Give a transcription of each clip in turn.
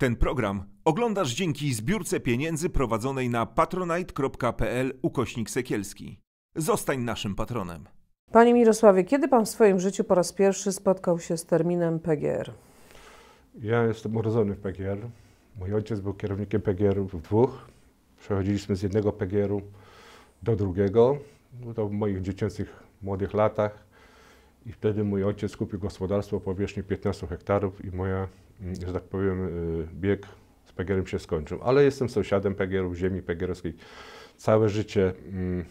Ten program oglądasz dzięki zbiórce pieniędzy prowadzonej na patronite.pl ukośnik sekielski. Zostań naszym patronem. Panie Mirosławie, kiedy Pan w swoim życiu po raz pierwszy spotkał się z terminem PGR? Ja jestem urodzony w PGR. Mój ojciec był kierownikiem PGR w dwóch. Przechodziliśmy z jednego PGR-u do drugiego. To w moich dziecięcych, młodych latach. I wtedy mój ojciec kupił gospodarstwo o powierzchni 15 hektarów i moja, że tak powiem, y, bieg z PGR-em się skończył. Ale jestem sąsiadem PGR-ów, ziemi PGR-owskiej. Całe życie mm,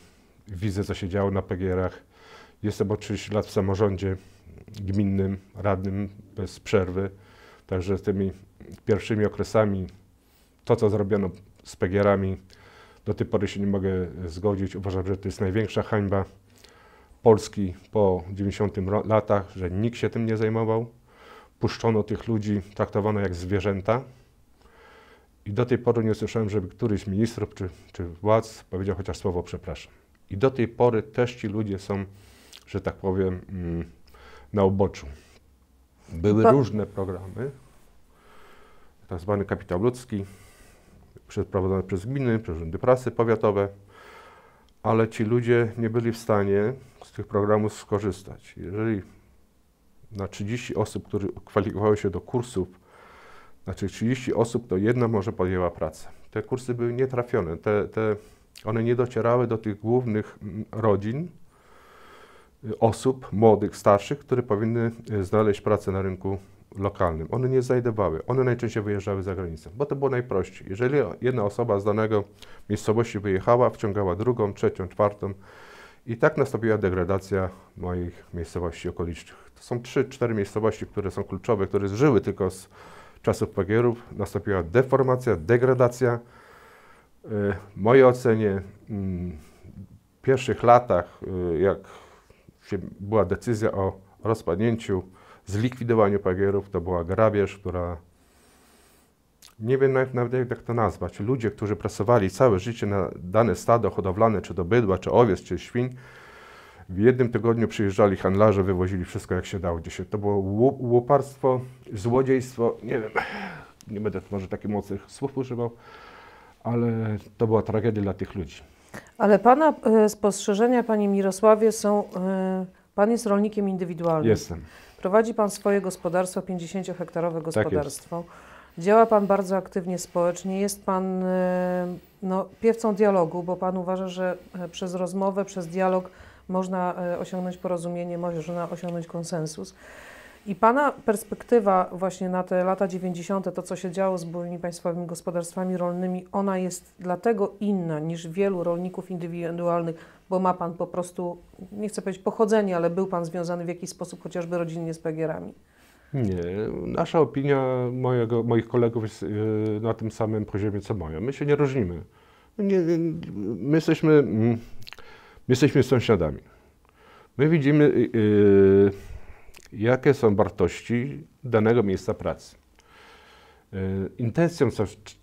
widzę, co się działo na PGR-ach. Jestem od 30 lat w samorządzie gminnym, radnym bez przerwy. Także z tymi pierwszymi okresami, to co zrobiono z PGR-ami, do tej pory się nie mogę zgodzić. Uważam, że to jest największa hańba Polski po 90 latach, że nikt się tym nie zajmował. Puszczono tych ludzi, traktowano jak zwierzęta. I do tej pory nie słyszałem, żeby któryś ministrów czy, czy władz powiedział chociaż słowo przepraszam. I do tej pory też ci ludzie są, że tak powiem, mm, na uboczu. Były różne programy, tak zwany kapitał ludzki, przeprowadzone przez gminy, przez urzędy prasy powiatowe, ale ci ludzie nie byli w stanie z tych programów skorzystać. Jeżeli na 30 osób, które kwalifikowały się do kursów, znaczy 30 osób, to jedna może podjęła pracę. Te kursy były nietrafione, te, te, one nie docierały do tych głównych mm, rodzin, y, osób młodych, starszych, które powinny y, znaleźć pracę na rynku lokalnym. One nie znajdowały, one najczęściej wyjeżdżały za granicę, bo to było najprościej. Jeżeli jedna osoba z danego miejscowości wyjechała, wciągała drugą, trzecią, czwartą i tak nastąpiła degradacja moich miejscowości okolicznych. To są trzy, cztery miejscowości, które są kluczowe, które żyły tylko z czasów PGR-ów. Nastąpiła deformacja, degradacja. W mojej ocenie mm, w pierwszych latach, y, jak była decyzja o rozpadnięciu, zlikwidowaniu PGR-ów, to była grabież, która nie wiem nawet, jak to nazwać. Ludzie, którzy pracowali całe życie na dane stado hodowlane, czy to bydła, czy owiec, czy świń, w jednym tygodniu przyjeżdżali handlarze, wywozili wszystko jak się dało. Dzisiaj to było łuparstwo, złodziejstwo, nie wiem, nie będę może takich mocnych słów używał, ale to była tragedia dla tych ludzi. Ale Pana e, spostrzeżenia, Panie Mirosławie, są... e, Pan jest rolnikiem indywidualnym. Jestem. Prowadzi Pan swoje gospodarstwo, 50-hektarowe Tak gospodarstwo. Działa Pan bardzo aktywnie społecznie. Jest Pan e, no, piewcą dialogu, bo Pan uważa, że przez rozmowę, przez dialog można e, osiągnąć porozumienie, można osiągnąć konsensus. I Pana perspektywa właśnie na te lata 90., to co się działo z byłymi państwowymi gospodarstwami rolnymi, ona jest dlatego inna niż wielu rolników indywidualnych, bo ma Pan po prostu, nie chcę powiedzieć pochodzenie, ale był Pan związany w jakiś sposób chociażby rodzinnie z PGR-ami. Nie, nasza opinia mojego, moich kolegów jest yy, na tym samym poziomie co moja. My się nie różnimy. Nie, my, jesteśmy, mm, jesteśmy sąsiadami. My widzimy, yy, jakie są wartości danego miejsca pracy. Yy, Intencją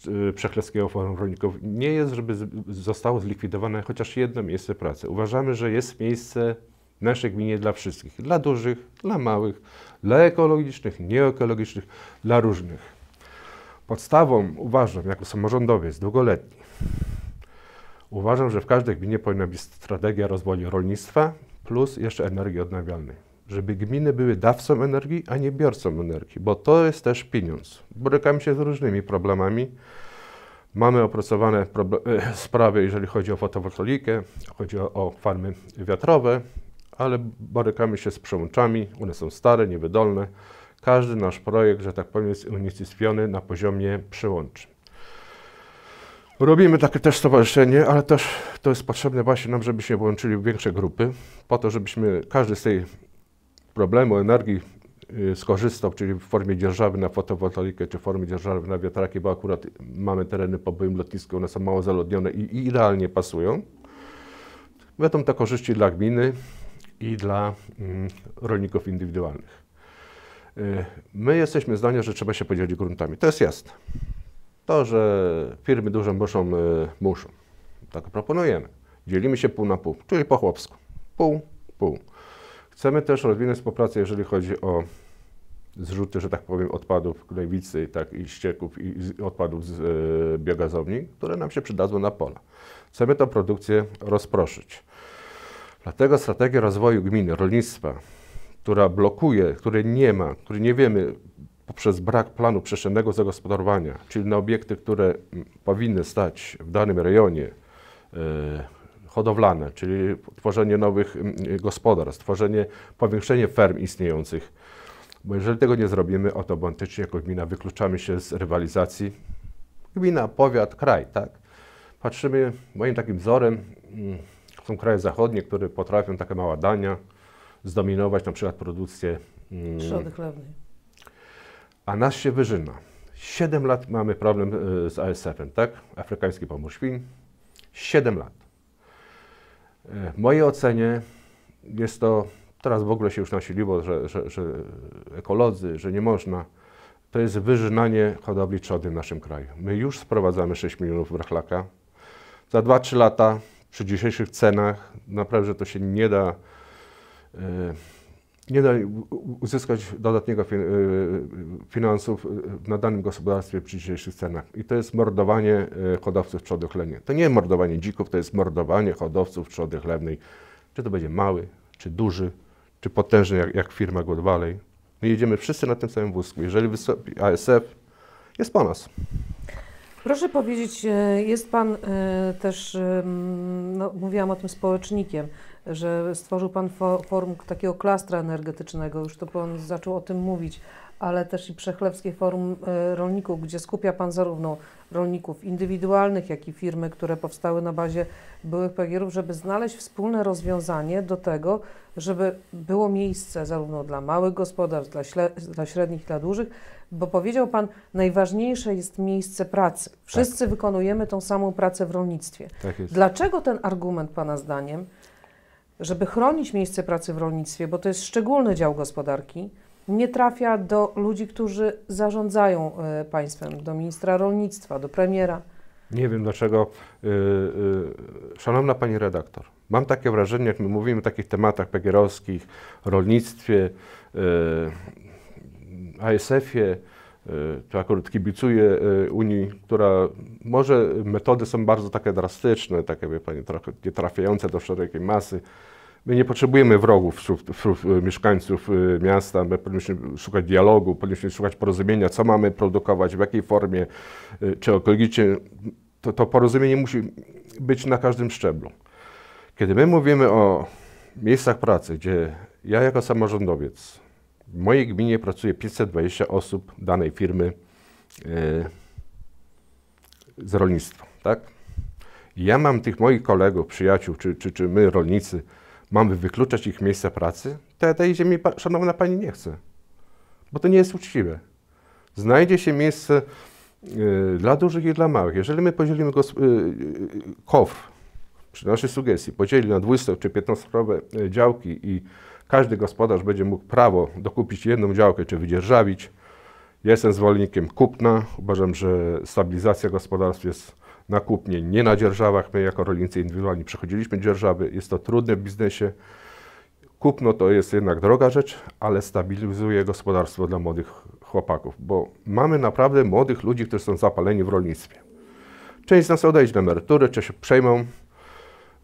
yy, Przechlewskiego Forum Rolników nie jest, żeby zostało zlikwidowane chociaż jedno miejsce pracy. Uważamy, że jest miejsce w naszej gminie dla wszystkich. Dla dużych, dla małych, dla ekologicznych, nieekologicznych, dla różnych. Podstawą uważam, jako samorządowiec długoletni, uważam, że w każdej gminie powinna być strategia rozwoju rolnictwa plus jeszcze energii odnawialnej. Żeby gminy były dawcą energii, a nie biorcą energii, bo to jest też pieniądz. Borykamy się z różnymi problemami. Mamy opracowane e, sprawy, jeżeli chodzi o fotowoltaikę, chodzi o, o farmy wiatrowe, ale borykamy się z przełączami. One są stare, niewydolne. Każdy nasz projekt, że tak powiem, jest unicestwiony na poziomie przełączy. Robimy takie też stowarzyszenie, ale też to jest potrzebne właśnie nam, żebyśmy włączyli większe grupy, po to, żebyśmy każdy z tej problemu energii y, skorzystał, czyli w formie dzierżawy na fotowoltaikę, czy w formie dzierżawy na wiatraki, bo akurat mamy tereny po byłym lotnisku, one są mało zaludnione i, i idealnie pasują. Będą to korzyści dla gminy i dla mm, rolników indywidualnych. Y, My jesteśmy zdania, że trzeba się podzielić gruntami. To jest jasne. To, że firmy duże muszą, y, muszą. Tak proponujemy. Dzielimy się pół na pół, czyli po chłopsku. Pół, pół. Chcemy też rozwinąć współpracę, jeżeli chodzi o zrzuty, że tak powiem, odpadów Gnojwicy, tak i ścieków i odpadów z e, biogazowni, które nam się przydadzą na pola. Chcemy tę produkcję rozproszyć. Dlatego strategia rozwoju gminy, rolnictwa, która blokuje, której nie ma, której nie wiemy poprzez brak planu przestrzennego zagospodarowania, czyli na obiekty, które mm, powinny stać w danym rejonie, e, hodowlane, czyli tworzenie nowych mm, gospodarstw, tworzenie, powiększenie ferm istniejących. Bo jeżeli tego nie zrobimy, automatycznie jako gmina wykluczamy się z rywalizacji. Gmina, powiat, kraj, tak? Patrzymy, moim takim wzorem mm, są kraje zachodnie, które potrafią takie małe dania zdominować na przykład produkcję Trzody chlewnej. A nas się wyżyna. 7 lat mamy problem y, z ASF-em, tak? Afrykański pomór świń. 7 lat. Y, W mojej ocenie jest to, teraz w ogóle się już nasiliło, że, że, że ekolodzy, że nie można. To jest wyżynanie hodowli trzody w naszym kraju. My już sprowadzamy 6 milionów brachlaka. Za 2-3 lata przy dzisiejszych cenach naprawdę to się nie da y, nie da uzyskać dodatniego y, finansów y, na danym gospodarstwie przy dzisiejszych cenach. I to jest mordowanie y, hodowców trzody chlewnej. To nie mordowanie dzików, to jest mordowanie hodowców trzody chlewnej. Czy to będzie mały, czy duży, czy potężny, jak, jak firma Good. My jedziemy wszyscy na tym samym wózku. Jeżeli wystąpi ASF, jest po nas. Proszę powiedzieć, e, jest Pan e, też, no, mówiłam o tym społecznikiem, że stworzył Pan fo- forum takiego klastra energetycznego, już to Pan zaczął o tym mówić, ale też i Przechlewskie Forum e, Rolników, gdzie skupia Pan zarówno rolników indywidualnych, jak i firmy, które powstały na bazie byłych PGR-ów, żeby znaleźć wspólne rozwiązanie do tego, żeby było miejsce zarówno dla małych gospodarstw, dla, dla średnich, dla dużych, bo powiedział Pan, najważniejsze jest miejsce pracy. Wszyscy wykonujemy tą samą pracę w rolnictwie. Tak. Dlaczego ten argument Pana zdaniem, żeby chronić miejsce pracy w rolnictwie, bo to jest szczególny dział gospodarki, nie trafia do ludzi, którzy zarządzają e, państwem, do ministra rolnictwa, do premiera? Nie wiem dlaczego. y, y, Szanowna Pani redaktor, mam takie wrażenie, jak my mówimy o takich tematach pegierowskich, rolnictwie, ASF-ie, y, to akurat kibicuję y, Unii, która może metody są bardzo takie drastyczne, takie wie Pani, trochę nie trafiające do szerokiej masy. My nie potrzebujemy wrogów wśród, wśród y, mieszkańców miasta, my powinniśmy szukać dialogu, powinniśmy szukać porozumienia, co mamy produkować, w jakiej formie, czy ekologicznie. To, to porozumienie musi być na każdym szczeblu. Kiedy my mówimy o miejscach pracy, gdzie ja jako samorządowiec, w mojej gminie pracuje 520 osób danej firmy y, z rolnictwa, tak? Ja mam tych moich kolegów, przyjaciół, czy, czy, czy my, rolnicy, mamy wykluczać ich miejsca pracy, ja tej ziemi, szanowna pani, nie chcę. Bo to nie jest uczciwe. Znajdzie się miejsce y, dla dużych i dla małych. Jeżeli my podzielimy gos- y, KOWR, przy naszej sugestii, podzieli na 20 czy 15 y, działki i każdy gospodarz będzie mógł prawo dokupić jedną działkę czy wydzierżawić, jestem zwolennikiem kupna. Uważam, że stabilizacja gospodarstw jest na kupnie, nie na dzierżawach. My jako rolnicy indywidualni przechodziliśmy dzierżawy. Jest to trudne w biznesie. Kupno to jest jednak droga rzecz, ale stabilizuje gospodarstwo dla młodych chłopaków, bo mamy naprawdę młodych ludzi, którzy są zapaleni w rolnictwie. Część z nas odejdzie na emeryturę, czy się przejmą.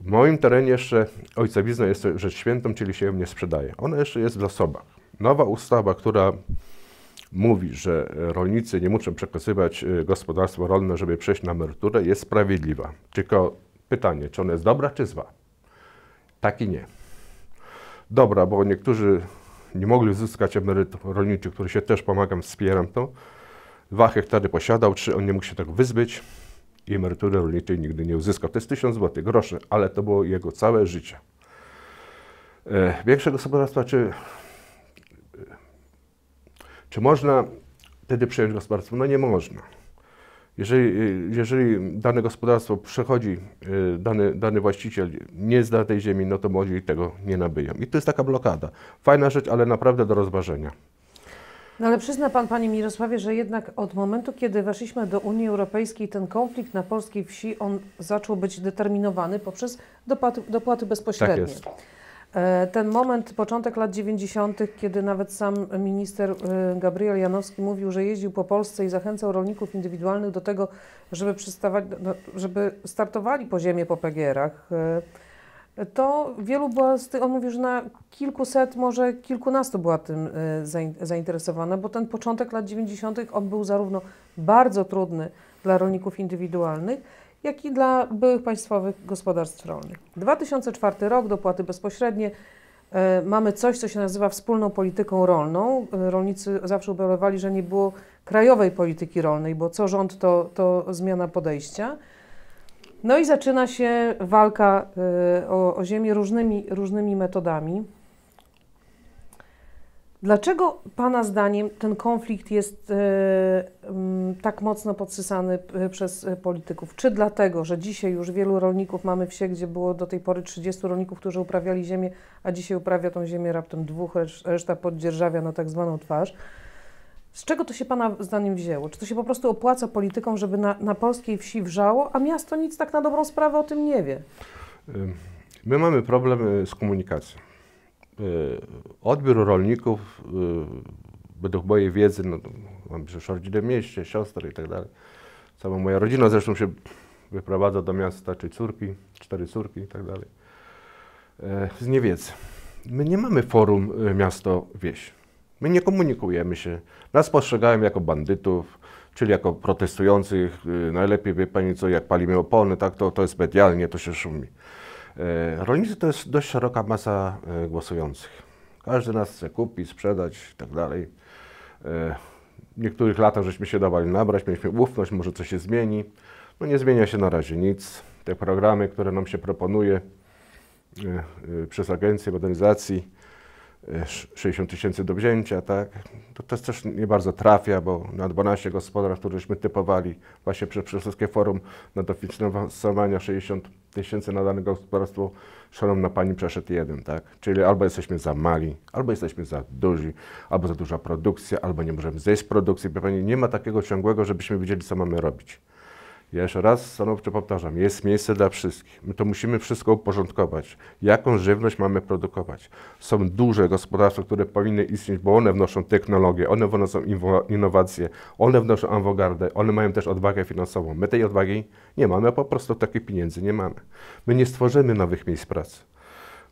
W moim terenie jeszcze ojcowizna jest rzecz świętą, czyli się ją nie sprzedaje. Ona jeszcze jest w zasobach. Nowa ustawa, która mówi, że rolnicy nie muszą przekazywać y, gospodarstwo rolne, żeby przejść na emeryturę, jest sprawiedliwa. Tylko pytanie, czy ona jest dobra, czy zła? Tak i nie. Dobra, bo niektórzy nie mogli uzyskać emerytur rolniczy, który się też pomagam, wspieram to. Dwa hektary posiadał, trzy on nie mógł się tego wyzbyć i emerytury rolniczej nigdy nie uzyskał. To jest 1000 zł, groszy, ale to było jego całe życie. E, większe gospodarstwa, czy czy można wtedy przejąć gospodarstwo? No nie można. Jeżeli, jeżeli dane gospodarstwo przechodzi, dany, dany właściciel nie zda tej ziemi, no to młodzi tego nie nabyją. I to jest taka blokada. Fajna rzecz, ale naprawdę do rozważenia. No ale przyzna Pan, Panie Mirosławie, że jednak od momentu, kiedy weszliśmy do Unii Europejskiej, ten konflikt na polskiej wsi, on zaczął być determinowany poprzez dopłaty, dopłaty bezpośrednie. Tak jest. E, ten moment, początek lat 90., kiedy nawet sam minister e, Gabriel Janowski mówił, że jeździł po Polsce i zachęcał rolników indywidualnych do tego, żeby, żeby startowali po ziemię po PGR-ach, e, to wielu była, z tych, on mówił, że na kilkuset, może kilkunastu była tym zainteresowana, bo ten początek lat 90. on był zarówno bardzo trudny dla rolników indywidualnych, jak i dla byłych państwowych gospodarstw rolnych. 2004 rok, dopłaty bezpośrednie. E, mamy coś, co się nazywa wspólną polityką rolną. E, rolnicy zawsze ubolewali, że nie było krajowej polityki rolnej, bo co rząd, to, to zmiana podejścia. No i zaczyna się walka e, o, o ziemię różnymi, różnymi metodami. Dlaczego Pana zdaniem ten konflikt jest e, tak mocno podsysany przez polityków? Czy dlatego, że dzisiaj już wielu rolników mamy wsie, gdzie było do tej pory 30 rolników, którzy uprawiali ziemię, a dzisiaj uprawia tą ziemię raptem dwóch, reszta poddzierżawia na tak zwaną twarz? Z czego to się Pana zdaniem wzięło? Czy to się po prostu opłaca politykom, żeby na, na polskiej wsi wrzało, a miasto nic tak na dobrą sprawę o tym nie wie? My mamy problem z komunikacją. Y, odbiór rolników, y, według mojej wiedzy, no, mam przecież rodzinę w mieście, siostrę i tak dalej. Cała moja rodzina zresztą się wyprowadza do miasta, czy córki, cztery córki i tak dalej. Z niewiedzy. My nie mamy forum y, miasto-wieś. My nie komunikujemy się. Nas postrzegają jako bandytów, czyli jako protestujących. Najlepiej wie pani co, jak palimy opony, tak, to, to jest medialnie, to się szumi. E, rolnicy to jest dość szeroka masa e, głosujących. Każdy nas chce kupić, sprzedać i tak dalej. E, w niektórych latach żeśmy się dawali nabrać, mieliśmy ufność, może coś się zmieni. No nie zmienia się na razie nic. Te programy, które nam się proponuje przez Agencję Modernizacji, 60 tysięcy do wzięcia, tak? To, to też nie bardzo trafia, bo na 12 gospodarstw, któreśmy typowali właśnie przez Wszystkie Forum na dofinansowania 60 tysięcy na dane gospodarstwo, szanowna Pani, przeszedł jeden, tak? Czyli albo jesteśmy za mali, albo jesteśmy za duzi, albo za duża produkcja, albo nie możemy zejść z produkcji. Pani, nie ma takiego ciągłego, żebyśmy wiedzieli, co mamy robić. Ja jeszcze raz stanowczo powtarzam, jest miejsce dla wszystkich. My to musimy wszystko uporządkować. Jaką żywność mamy produkować? Są duże gospodarstwa, które powinny istnieć, bo one wnoszą technologię, one wnoszą innowacje, one wnoszą awangardę, one mają też odwagę finansową. My tej odwagi nie mamy, po prostu takich pieniędzy nie mamy. My nie stworzymy nowych miejsc pracy.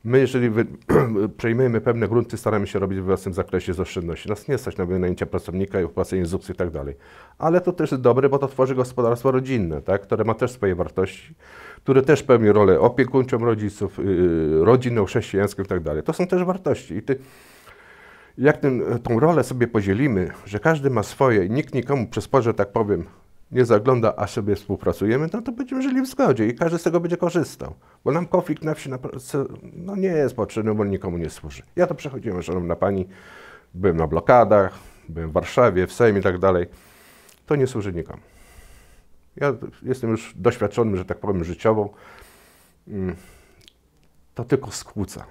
My, jeżeli wy, przejmujemy pewne grunty, staramy się robić w własnym zakresie z oszczędności. Nas nie stać na wynajęcie pracownika i opłacenie ZUS i tak dalej. Ale to też jest dobre, bo to tworzy gospodarstwo rodzinne, tak? które ma też swoje wartości, które też pełni rolę opiekuńczą rodziców, yy, rodzinną, chrześcijańską i tak dalej. To są też wartości. I ty, jak ten, tą rolę sobie podzielimy, że każdy ma swoje i nikt nikomu że tak powiem, nie zagląda, a sobie współpracujemy, no to będziemy żyli w zgodzie i każdy z tego będzie korzystał. Bo nam konflikt na wsi no nie jest potrzebny, bo nikomu nie służy. Ja to przechodziłem, szanowna pani, byłem na blokadach, byłem w Warszawie, w Sejmie i tak dalej. To nie służy nikomu. Ja jestem już doświadczonym, że tak powiem, życiowo. Mm, to tylko skłóca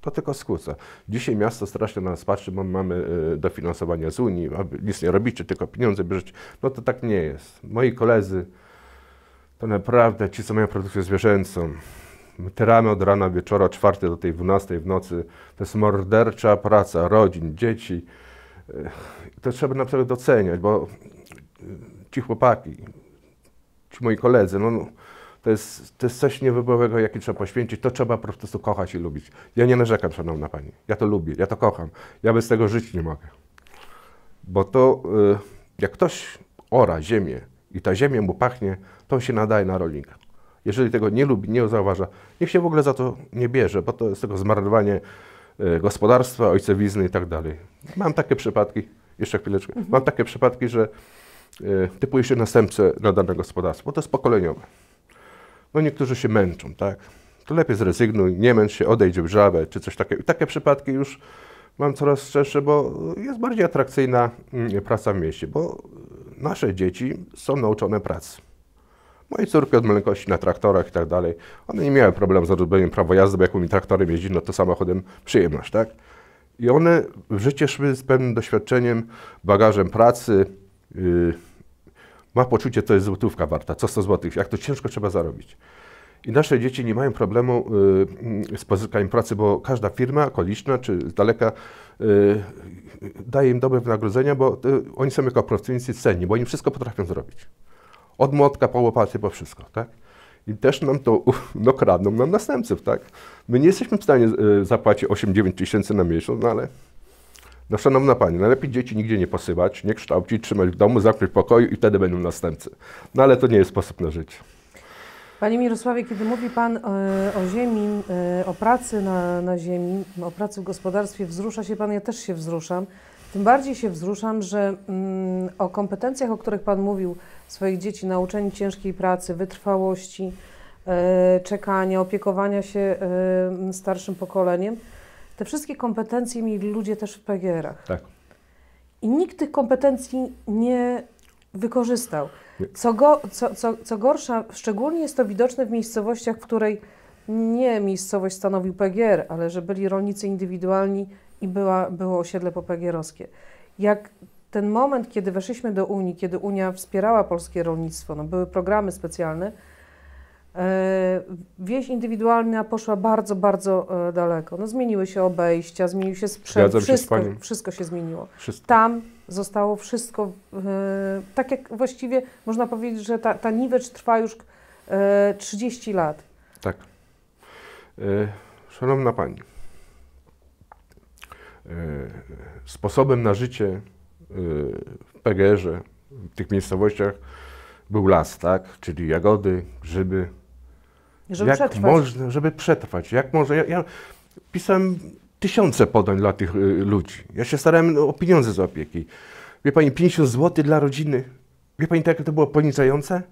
to tylko skłóca. Dzisiaj miasto strasznie na nas patrzy, bo mamy e, dofinansowania z Unii, nic nie robicie, tylko pieniądze bierzecie. No to tak nie jest. Moi koledzy, to naprawdę ci, co mają produkcję zwierzęcą, my tyramy od rana wieczora, czwartej do tej dwunastej w nocy. To jest mordercza praca rodzin, dzieci. E, to trzeba naprawdę doceniać, bo e, ci chłopaki, ci moi koledzy, no, no to jest, to jest coś niewybowego, jakie trzeba poświęcić. To trzeba po prostu kochać i lubić. Ja nie narzekam, szanowna pani. Ja to lubię, ja to kocham. Ja bez tego żyć nie mogę. Bo to, y, jak ktoś ora ziemię i ta ziemia mu pachnie, to on się nadaje na rolnika. Jeżeli tego nie lubi, nie zauważa, niech się w ogóle za to nie bierze, bo to jest tego zmarnowanie y, gospodarstwa, ojcowizny i tak dalej. Mam takie przypadki, jeszcze chwileczkę, mhm. mam takie przypadki, że y, typuje się następcę na dane gospodarstwo, bo to jest pokoleniowe. No niektórzy się męczą, tak? To lepiej zrezygnuj, nie męcz się, odejdź w żabę, czy coś takiego. I takie przypadki już mam coraz częstsze, bo jest bardziej atrakcyjna mm, praca w mieście, bo nasze dzieci są nauczone pracy. Moje córki od maleńkości na traktorach i tak dalej, one nie miały problemu z odrobieniem prawa jazdy, bo jak mi traktorem jeździ, no to samochodem przyjemność, tak? I one w życie szły z pewnym doświadczeniem, bagażem pracy, yy, ma poczucie, to jest złotówka warta, co 100 złotych, jak to ciężko trzeba zarobić. I nasze dzieci nie mają problemu y, z pozyskaniem pracy, bo każda firma okoliczna czy z daleka y, daje im dobre wynagrodzenia, bo y, oni są jako pracownicy cenni, bo oni wszystko potrafią zrobić. Od młotka po łopaty, po wszystko, tak? I też nam to, no kradną nam następców, tak? My nie jesteśmy w stanie zapłacić 8-9 tysięcy na miesiąc, no ale no szanowna Pani, najlepiej dzieci nigdzie nie posyłać, nie kształcić, trzymać w domu, zamknąć w pokoju i wtedy będą następcy. No ale to nie jest sposób na życie. Panie Mirosławie, kiedy mówi Pan e, o ziemi, e, o pracy na, na ziemi, o pracy w gospodarstwie, wzrusza się Pan, ja też się wzruszam. Tym bardziej się wzruszam, że mm, o kompetencjach, o których Pan mówił, swoich dzieci, nauczeni ciężkiej pracy, wytrwałości, e, czekania, opiekowania się e, starszym pokoleniem, te wszystkie kompetencje mieli ludzie też w PGR-ach. Tak. I nikt tych kompetencji nie wykorzystał. Co, go, co, co, co gorsza, szczególnie jest to widoczne w miejscowościach, w której nie miejscowość stanowił PGR, ale że byli rolnicy indywidualni i była, było osiedle popegierowskie. Jak ten moment, kiedy weszliśmy do Unii, kiedy Unia wspierała polskie rolnictwo, no były programy specjalne, wieś indywidualna poszła bardzo, bardzo e, daleko. No, zmieniły się obejścia, zmienił się sprzęt, Zgadzam się wszystko, wszystko się zmieniło. Wszystko. Tam zostało wszystko, e, tak jak właściwie można powiedzieć, że ta, ta niwecz trwa już e, 30 lat. Tak. E, Szanowna Pani, e, sposobem na życie e, w PGR-ze, w tych miejscowościach był las, tak? Czyli jagody, grzyby. Żeby jak przetrwać. można, żeby przetrwać? Jak może? Ja, ja pisałem tysiące podań dla tych y, ludzi. Ja się starałem o pieniądze z opieki. Wie Pani, 50 zł dla rodziny. Wie Pani, tak, jak to było poniżające?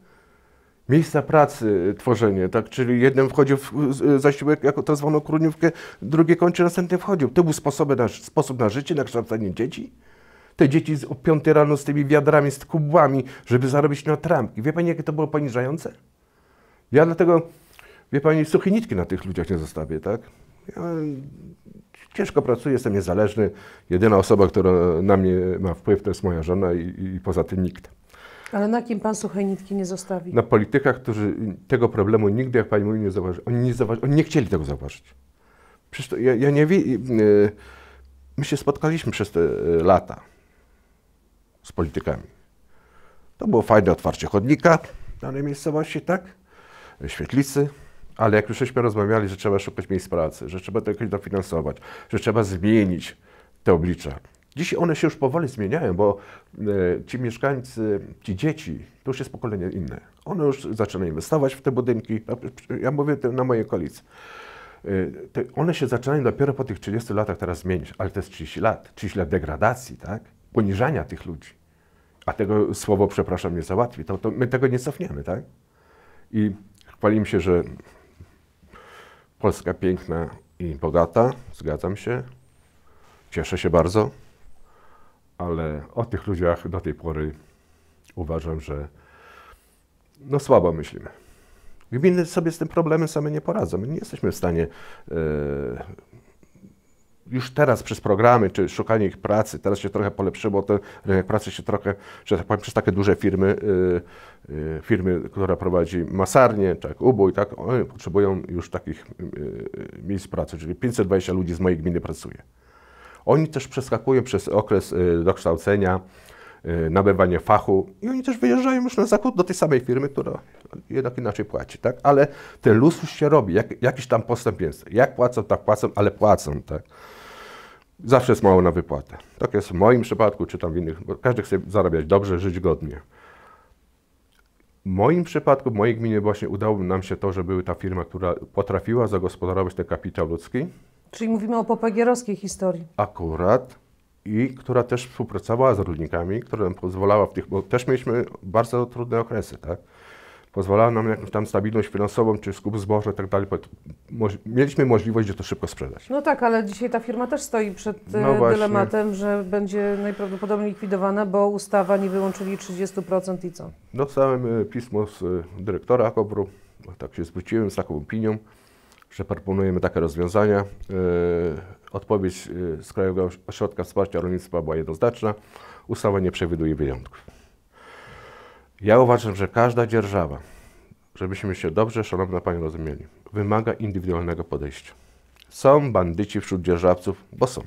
Miejsca pracy, tworzenie, tak? Czyli jeden wchodził w z- zasiłek jako tak zwaną kruniówkę, drugie kończy, następny wchodził. To był sposób na, sposób na życie, na kształcenie dzieci. Te dzieci z, o 5 rano z tymi wiadrami, z kubłami, żeby zarobić na trampki. Wie Pani, jakie to było poniżające? Ja dlatego, wie Pani, suche nitki na tych ludziach nie zostawię, tak? Ja ciężko pracuję, jestem niezależny. Jedyna osoba, która na mnie ma wpływ, to jest moja żona i, i poza tym nikt. Ale na kim Pan suchej nitki nie zostawi? Na politykach, którzy tego problemu nigdy, jak Pani mówi, nie zauważyli. Oni nie, zauważy, oni nie chcieli tego zauważyć. Przecież to, ja, ja nie wiem, my się spotkaliśmy przez te e, lata z politykami. To było fajne otwarcie chodnika w danej miejscowości, tak? Świetlicy, ale jak już żeśmy rozmawiali, że trzeba szukać miejsc pracy, że trzeba to jakoś dofinansować, że trzeba zmienić te oblicza. Dzisiaj one się już powoli zmieniają, bo e, ci mieszkańcy, ci dzieci, to już jest pokolenie inne. One już zaczynają inwestować w te budynki. Ja mówię na mojej okolicy. E, one się zaczynają dopiero po tych 30 latach teraz zmienić, ale to jest 30 lat. 30 lat degradacji, tak? Poniżania tych ludzi. A tego słowo, przepraszam, nie załatwi. To, to my tego nie cofniemy, tak? I chwalimy się, że Polska piękna i bogata, zgadzam się. Cieszę się bardzo, ale o tych ludziach do tej pory uważam, że no słabo myślimy. Gminy sobie z tym problemem same nie poradzą. My nie jesteśmy w stanie e, już teraz przez programy, czy szukanie ich pracy, teraz się trochę polepszyło, ten rynek pracy się trochę, że tak powiem, przez takie duże firmy, y, y, firmy, która prowadzi masarnie, jak ubój, tak, one potrzebują już takich y, y, miejsc pracy, czyli 520 ludzi z mojej gminy pracuje. Oni też przeskakują przez okres y, dokształcenia, y, nabywanie fachu i oni też wyjeżdżają już na zakup do tej samej firmy, która jednak inaczej płaci, tak? Ale ten luz już się robi, jak, jakiś tam postęp jest. Jak płacą, tak płacą, ale płacą, tak? Zawsze jest mało na wypłatę. Tak jest w moim przypadku, czy tam w innych, bo każdy chce zarabiać dobrze, żyć godnie. W moim przypadku, w mojej gminie właśnie udało nam się to, że była ta firma, która potrafiła zagospodarować ten kapitał ludzki, Czyli mówimy o popegierowskiej historii. akurat i która też współpracowała z rolnikami, która nam pozwalała w tych, bo też mieliśmy bardzo trudne okresy, tak? Pozwalała nam na jakąś tam stabilność finansową, czy skup zboża i tak dalej. Mieliśmy możliwość, że to szybko sprzedać. No tak, ale dzisiaj ta firma też stoi przed e, No właśnie. dylematem, że będzie najprawdopodobniej likwidowana, bo ustawa nie wyłączyli 30% i co? Dostałem e, pismo z e, dyrektora Kobru, bo tak się zwróciłem z taką opinią, że proponujemy takie rozwiązania. E, Odpowiedź e, z Krajowego Ośrodka Wsparcia Rolnictwa była jednoznaczna. Ustawa nie przewiduje wyjątków. Ja uważam, że każda dzierżawa, żebyśmy się dobrze, szanowna Pani, rozumieli, wymaga indywidualnego podejścia. Są bandyci wśród dzierżawców, bo są.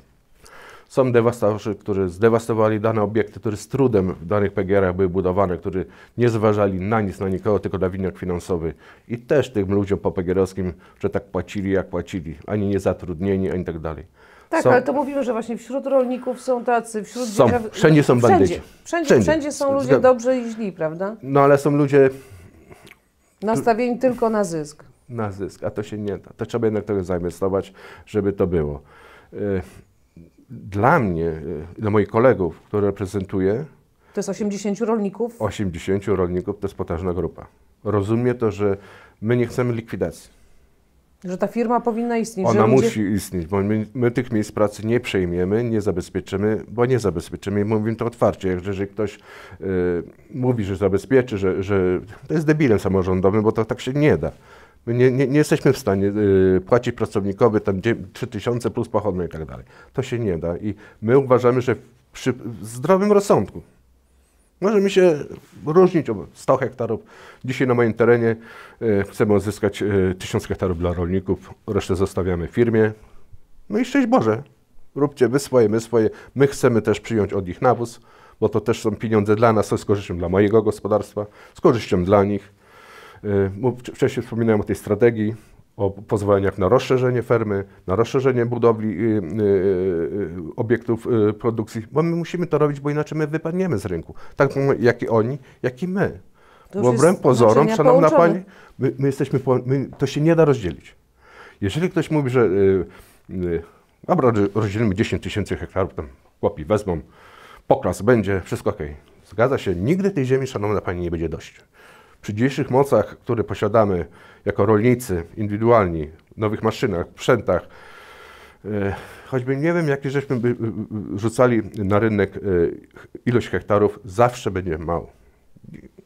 Są dewastatorzy, którzy zdewastowali dane obiekty, które z trudem w danych PGR-ach były budowane, którzy nie zważali na nic, na nikogo, tylko na winek finansowy. I też tym ludziom po PGR-owskim, że tak płacili, jak płacili. Ani nie zatrudnieni, ani tak dalej. Tak, Są- ale to mówimy, że właśnie wśród rolników są tacy, wśród Są. Wszędzie są bandyci. Wszędzie, wszędzie, Wszędzie. wszędzie są ludzie dobrzy i źli, prawda? No ale są ludzie Nastawieni tylko na zysk. na zysk, a to się nie da. To trzeba jednak trochę zainwestować, żeby to było. E, Dla mnie, e, dla moich kolegów, które reprezentuję, To jest 80 rolników. 80 rolników to jest potężna grupa. Rozumie to, że my nie chcemy likwidacji. Że ta firma powinna istnieć. Ona ludzie... musi istnieć, bo my, my tych miejsc pracy nie przejmiemy, nie zabezpieczymy, bo nie zabezpieczymy i mówimy to otwarcie. Jak jeżeli ktoś e, mówi, że zabezpieczy, że, że to jest debilem samorządowym, bo to tak się nie da. My nie, nie, nie jesteśmy w stanie e, płacić pracownikowi tam 3 tysiące plus pochodne i tak dalej. To się nie da i my uważamy, że przy zdrowym rozsądku Możemy się różnić o 100 hektarów. Dzisiaj na moim terenie e, chcemy odzyskać e, 1000 hektarów dla rolników, resztę zostawiamy firmie. No i szczęść Boże, róbcie wy swoje, my swoje. My chcemy też przyjąć od nich nawóz, bo to też są pieniądze dla nas, to jest korzyścią dla mojego gospodarstwa, z korzyścią dla nich. E, Wcześniej wspominałem o tej strategii, o pozwoleniach na rozszerzenie fermy, na rozszerzenie budowli y, y, y, obiektów y, produkcji, bo my musimy to robić, bo inaczej my wypadniemy z rynku. Tak jak i oni, jak i my. Bo wbrew pozorom, szanowna połączone. pani, my, my jesteśmy, po, my, to się nie da rozdzielić. Jeżeli ktoś mówi, że dobra, rozdzielimy 10 tysięcy hektarów, tam chłopi wezmą, poklas będzie, wszystko ok. Zgadza się, nigdy tej ziemi, szanowna pani, nie będzie dość. Przy dzisiejszych mocach, które posiadamy jako rolnicy indywidualni, nowych maszynach, sprzętach, e, choćby nie wiem, jakie żeśmy by e, rzucali na rynek e, ilość hektarów, zawsze będzie mało.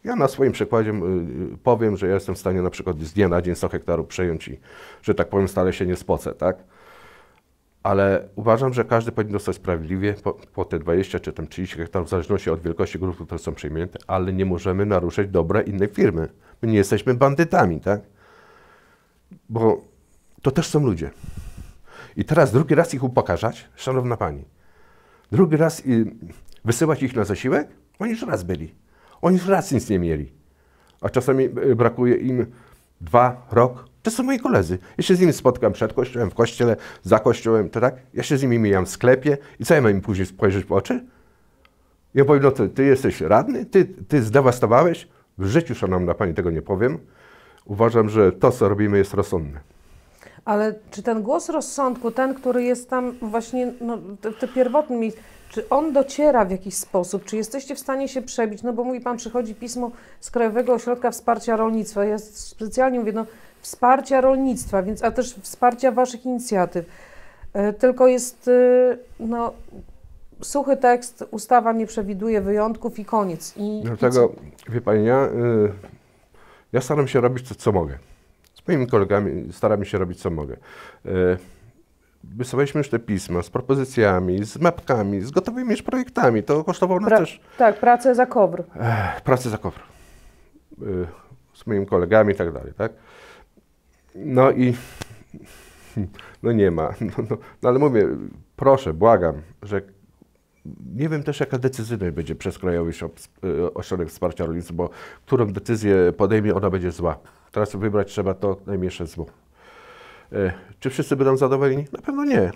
Ja na swoim przykładzie e, powiem, że ja jestem w stanie na przykład z dnia na dzień 100 hektarów przejąć i, że tak powiem, stale się nie spocę, tak? Ale uważam, że każdy powinien dostać sprawiedliwie po, po te 20 czy tam 30 hektarów, w zależności od wielkości grup, które są przejęte, ale nie możemy naruszać dobra innej firmy. My nie jesteśmy bandytami, tak? Bo to też są ludzie. I teraz drugi raz ich upokarzać, szanowna pani. Drugi raz y, wysyłać ich na zasiłek? Oni już raz byli. Oni już raz nic nie mieli. A czasami y, brakuje im dwa, rok. To są moi koledzy. Ja się z nimi spotkam przed kościołem, w kościele, za kościołem, to tak? Ja się z nimi mijam w sklepie i co ja mam im później spojrzeć w oczy? Ja powiem, no ty, ty jesteś radny? Ty, ty zdewastowałeś? W życiu, szanowna pani, tego nie powiem. Uważam, że to, co robimy, jest rozsądne. Ale czy ten głos rozsądku, ten, który jest tam właśnie, no, te, te pierwotne miejsce, czy on dociera w jakiś sposób? Czy jesteście w stanie się przebić? No bo mówi Pan, przychodzi pismo z Krajowego Ośrodka Wsparcia Rolnictwa. Ja specjalnie mówię, no wsparcia rolnictwa, więc, a też wsparcia Waszych inicjatyw. E, Tylko jest, e, no, suchy tekst, ustawa nie przewiduje wyjątków i koniec. I, i Dlatego, wie pani, ja, y, ja staram się robić to, co mogę. Z moimi kolegami staramy się robić, co mogę. Y, Wysyłaliśmy już te pisma z propozycjami, z mapkami, z gotowymi już projektami. To kosztowało nas Pra- też Tak, pracę za kobr. Ech, pracę za kofr. Y, Z moimi kolegami i tak dalej, tak? No i no nie ma. No, no, no ale mówię, proszę, błagam, że nie wiem też jaka decyzyjność będzie przez Krajowy y, Ośrodek Wsparcia Rolnictwa, bo którą decyzję podejmie, ona będzie zła. Teraz wybrać trzeba to najmniejsze zło. Y, Czy wszyscy będą zadowoleni? Na pewno nie.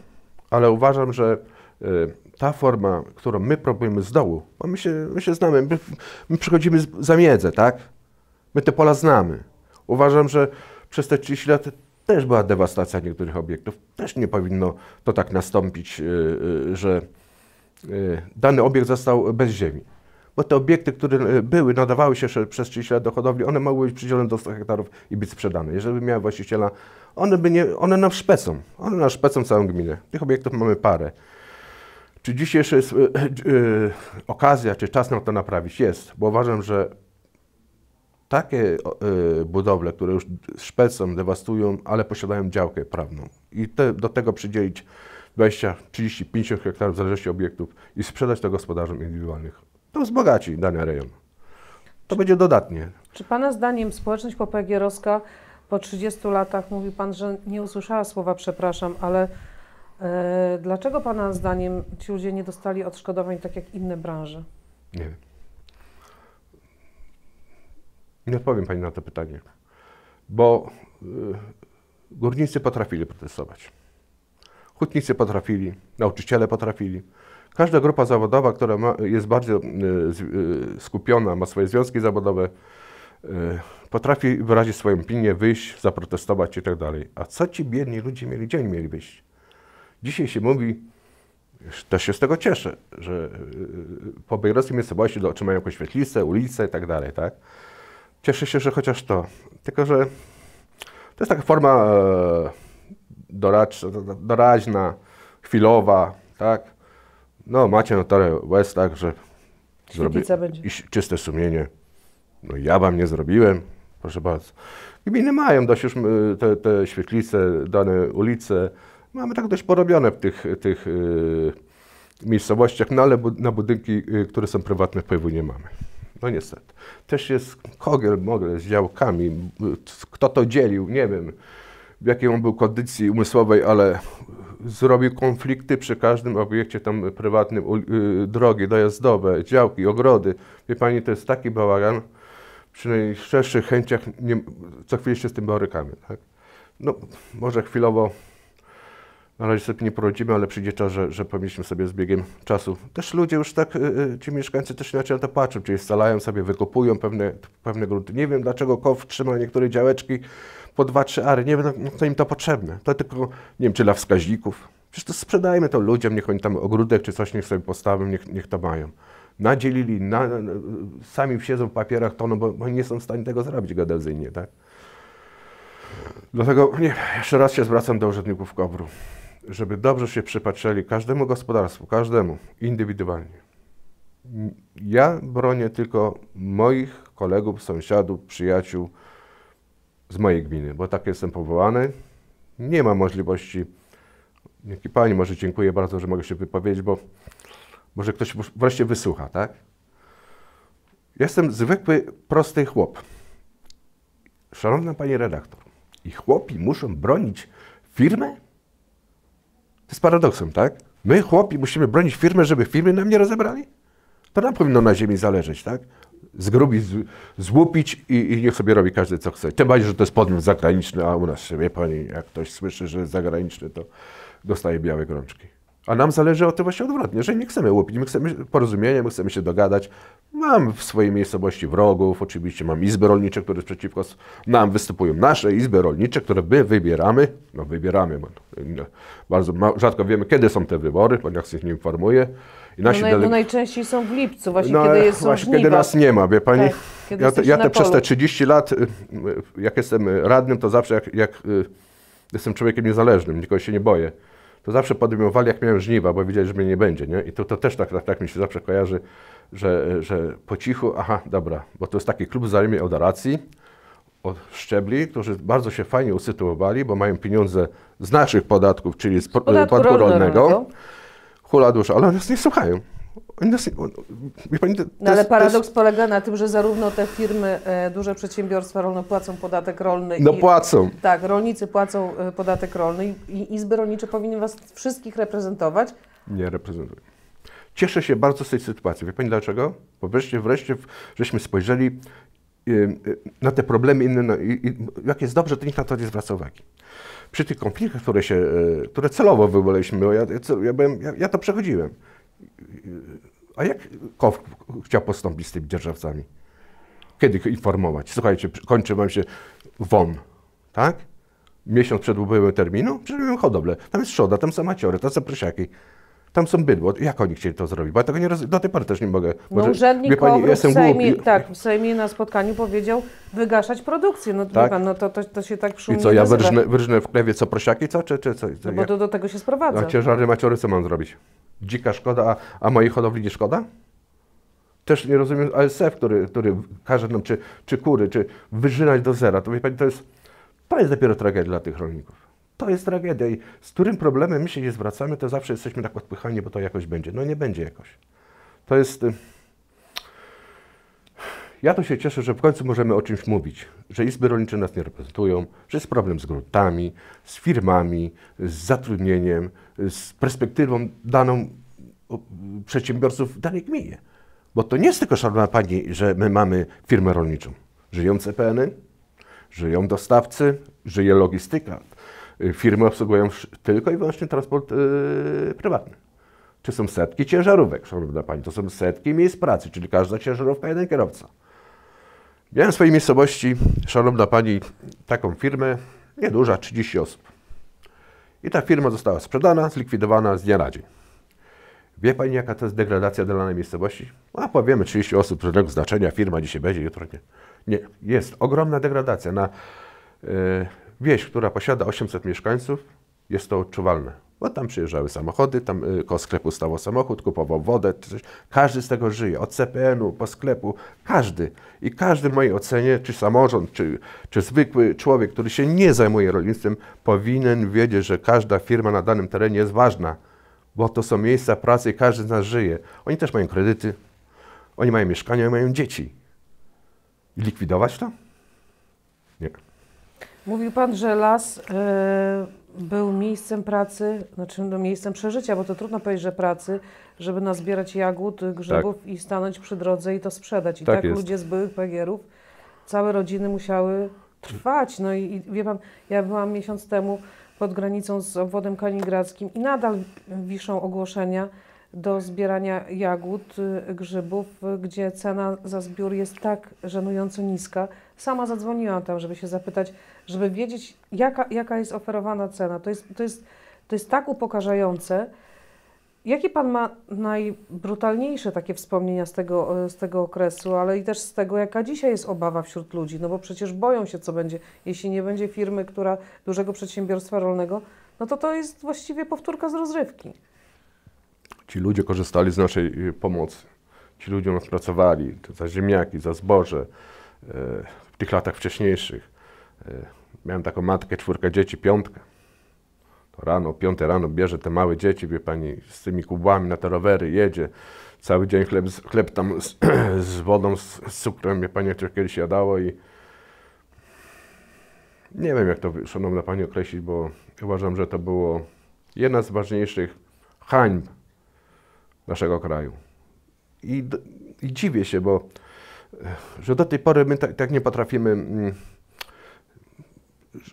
Ale uważam, że y, ta forma, którą my próbujemy z dołu, bo my się, my się znamy, my, my przychodzimy za miedzę, tak? My te pola znamy. Uważam, że przez te 30 lat też była dewastacja niektórych obiektów. Też nie powinno to tak nastąpić, że dany obiekt został bez ziemi. Bo te obiekty, które y, były, nadawały się przez 30 lat do hodowli, one mogły być przydzielone do 100 hektarów i być sprzedane. Jeżeli miały właściciela, one, by nie, one nam szpecą. One nam szpecą całą gminę. Tych obiektów mamy parę. Czy jeszcze jest y, y, okazja, czy czas na to naprawić? Jest, bo uważam, że takie o, y, budowle, które już szpecą, dewastują, ale posiadają działkę prawną i te, do tego przydzielić 20, 30, 50 hektarów w zależności od obiektów i sprzedać to gospodarzom indywidualnych, to wzbogaci dany rejon. To będzie dodatnie. Czy Pana zdaniem społeczność popegierowska po 30 latach, mówi Pan, że nie usłyszała słowa przepraszam, ale e, dlaczego Pana zdaniem ci ludzie nie dostali odszkodowań tak jak inne branże? Nie wiem. Nie odpowiem Pani na to pytanie, bo y, górnicy potrafili protestować. Hutnicy potrafili, nauczyciele potrafili. Każda grupa zawodowa, która ma, jest bardzo z- y, skupiona, ma swoje związki zawodowe, y, potrafi wyrazić swoją opinię, wyjść, zaprotestować i tak dalej. A co ci biedni ludzie mieli, gdzie oni mieli wyjść? Dzisiaj się mówi, też się z tego cieszę, że y, po bejrowskiej miejscowości otrzymają jakąś świetlicę, ulicę i tak dalej, tak? Cieszę się, że chociaż to. Tylko, że to jest taka forma e, doradcza, doraźna, chwilowa, tak? No, macie notarę łez, tak, że zrobię Świetlica będzie. i ś- czyste sumienie. No ja wam nie zrobiłem, proszę bardzo. Gminy mają dość już te, te świetlice, dane ulice. Mamy tak dość porobione w tych, tych y, miejscowościach, no ale bu- na budynki, y, które są prywatne wpływu nie mamy. No niestety. Też jest kogiel, mogel z działkami. Kto to dzielił, nie wiem w jakiej on był kondycji umysłowej, ale zrobił konflikty przy każdym obiekcie tam prywatnym, y, drogi dojazdowe, działki, ogrody. Wie Pani, to jest taki bałagan, przy najszczerszych chęciach nie, co chwilę się z tym borykamy. Tak? No, może chwilowo na razie sobie nie poradzimy, ale przyjdzie czas, że, że powinniśmy sobie z biegiem czasu. Też ludzie już tak, y, y, ci mieszkańcy też inaczej na to patrzą, czyli scalają sobie, wykupują pewne, pewne grunty. Nie wiem, dlaczego KOW trzyma niektóre działeczki po 2-3 ary. Nie wiem, no, co im to potrzebne. To tylko, nie wiem, czy dla wskaźników. Przecież to sprzedajmy to ludziom, niech oni tam ogródek czy coś niech sobie postawią, niech, niech to mają. Nadzielili, na, sami siedzą w papierach toną, bo, bo oni nie są w stanie tego zrobić geodezyjnie, tak? Dlatego nie, jeszcze raz się zwracam do urzędników KOBR-u, żeby dobrze się przypatrzyli każdemu gospodarstwu, każdemu indywidualnie. Ja bronię tylko moich kolegów, sąsiadów, przyjaciół z mojej gminy, bo tak jestem powołany. Nie ma możliwości, dzięki Pani, może dziękuję bardzo, że mogę się wypowiedzieć, bo może ktoś wreszcie wysłucha, tak? Jestem zwykły, prosty chłop. Szanowna Pani redaktor, i chłopi muszą bronić firmę? To jest paradoksem, tak? My, chłopi, musimy bronić firmę, żeby firmy nam nie rozebrali? To nam powinno na ziemi zależeć, tak? Zgrubić, złupić i, i niech sobie robi każdy co chce. Tym bardziej, że to jest podmiot zagraniczny, a u nas się, wie Pani, jak ktoś słyszy, że jest zagraniczny, to dostaje białe grączki. A nam zależy o tym właśnie odwrotnie, że nie chcemy łupić, my chcemy porozumienia, my chcemy się dogadać. Mam w swojej miejscowości wrogów, oczywiście mam izby rolnicze, które przeciwko nam występują. Nasze izby rolnicze, które my wybieramy, no wybieramy, no, bardzo rzadko wiemy, kiedy są te wybory, ponieważ ich nie informuje. I No, nasi naj, no najczęściej są w lipcu, właśnie no, kiedy jest właśnie kiedy nas nie ma, wie pani. Tak, ja te, ja te przez te 30 lat, y, y, jak jestem radnym, to zawsze jak, jak y, jestem człowiekiem niezależnym, nikogo się nie boję, to zawsze podejmowali, jak miałem żniwa, bo wiedzieli, że mnie nie będzie, nie? I to, to też tak, tak, tak mi się zawsze kojarzy, że, że po cichu, aha, dobra, bo to jest taki klub wzajemnej adoracji od szczebli, którzy bardzo się fajnie usytuowali, bo mają pieniądze z naszych podatków, czyli z po- Podatku podatku rolnego. rolnego, hula dusza, ale oni nas nie słuchają. Oni nas on- pani, to, No ale jest- paradoks jest- polega na tym, że zarówno te firmy, e, duże przedsiębiorstwa rolne płacą podatek rolny No i płacą. tak, rolnicy płacą e, podatek rolny i i izby rolnicze powinny was wszystkich reprezentować. Nie reprezentuję. Cieszę się bardzo z tej sytuacji. Wie Pani dlaczego? Bo wreszcie, wreszcie żeśmy spojrzeli y, y, na te problemy inne, no, i, i jak jest dobrze, to nikt na to nie zwraca uwagi. Przy tych konfliktach, które się, y, które celowo wywołaliśmy, bo ja, ja, ja, to przechodziłem. A jak KOW chciał postąpić z tymi dzierżawcami? Kiedy informować? Słuchajcie, kończy wam się WON, tak? Miesiąc przed upływem terminu? Mają hodowlę. Tam jest trzoda, tam są maciory, tam są prosiaki. Tam są bydło. Jak oni chcieli to zrobić? Bo ja tego nie roz... do tej pory też nie mogę. No Może- urzędnik pani, ja jestem w Sejmie, głupi. tak, w Sejmie na spotkaniu powiedział wygaszać produkcję. No, wie Tak. pan, no to, to, to się tak I co, ja wyrżnę, wyrżnę w plewie co prosiaki, co? Czy, czy co? co No bo to do tego się sprowadza. A ciężary maciory co mam zrobić? Dzika szkoda, a, a mojej hodowli nie szkoda? Też nie rozumiem ASF, który, który każe nam czy, czy kury, czy wyżynać do zera. To wie pani, to jest, to jest dopiero tragedia dla tych rolników. To jest tragedia i z którym problemem my się nie zwracamy, to zawsze jesteśmy tak odpychani, bo to jakoś będzie. No nie będzie jakoś. To jest... y, Ja to się cieszę, że w końcu możemy o czymś mówić, że izby rolnicze nas nie reprezentują, że jest problem z gruntami, z firmami, z zatrudnieniem, z perspektywą daną przedsiębiorców w danej gminie. Bo to nie jest tylko, szanowna pani, że my mamy firmę rolniczą. Żyją CPN-y, żyją dostawcy, żyje logistyka. Y, Firmy obsługują tylko i wyłącznie transport yy, prywatny. Czy są setki ciężarówek, szanowna pani? To są setki miejsc pracy, czyli każda ciężarówka jeden kierowca. Miałem w swojej miejscowości, szanowna pani, taką firmę, nieduża, 30 osób. I ta firma została sprzedana, zlikwidowana z dnia na dzień. Wie pani, jaka to jest degradacja dla danej miejscowości? A powiemy, 30 osób, żadnego znaczenia, firma dzisiaj będzie, jutro nie. Nie, jest ogromna degradacja. Na e, wieś, która posiada 800 mieszkańców, jest to odczuwalne. Bo tam przyjeżdżały samochody, tam y, koło sklepu stawał samochód, kupował wodę, coś. Każdy z tego żyje, od CPN-u po sklepu, każdy. I każdy w mojej ocenie, czy samorząd, czy, czy zwykły człowiek, który się nie zajmuje rolnictwem, powinien wiedzieć, że każda firma na danym terenie jest ważna, bo to są miejsca pracy i każdy z nas żyje. Oni też mają kredyty, oni mają mieszkania, oni mają dzieci. I likwidować to? Nie. Mówił Pan, że las e, był miejscem pracy, znaczy no, miejscem przeżycia, bo to trudno powiedzieć, że pracy, żeby nazbierać jagód, grzybów i stanąć przy drodze i to sprzedać. I Tak tak, ludzie z byłych pegierów, całe rodziny musiały trwać. No i, i wie Pan, ja byłam miesiąc temu pod granicą z obwodem kaliningradzkim i nadal wiszą ogłoszenia do zbierania jagód, y, grzybów, y, gdzie cena za zbiór jest tak żenująco niska. Sama zadzwoniłam tam, żeby się zapytać, żeby wiedzieć, jaka, jaka jest oferowana cena. To jest, to, jest, to jest tak upokarzające. Jakie Pan ma najbrutalniejsze takie wspomnienia z tego, e, z tego okresu, ale i też z tego, jaka dzisiaj jest obawa wśród ludzi? No bo przecież boją się, co będzie, jeśli nie będzie firmy, która dużego przedsiębiorstwa rolnego, no to to jest właściwie powtórka z rozrywki. Ci ludzie korzystali z naszej y, pomocy. Ci ludzie u nas pracowali za ziemniaki, za zboże. e, W tych latach wcześniejszych e, miałem taką matkę, czwórkę dzieci, piątkę. To rano, piąte rano bierze te małe dzieci, wie pani, z tymi kubłami na te rowery, jedzie. Cały dzień chleb, chleb tam z, z wodą, z, z cukrem, wie pani, jak to kiedyś jadało i nie wiem, jak to, szanowna pani, określić, bo uważam, że to było jedna z ważniejszych hańb naszego kraju. I, i dziwię się, bo e, że do tej pory my tak, tak nie potrafimy, mm,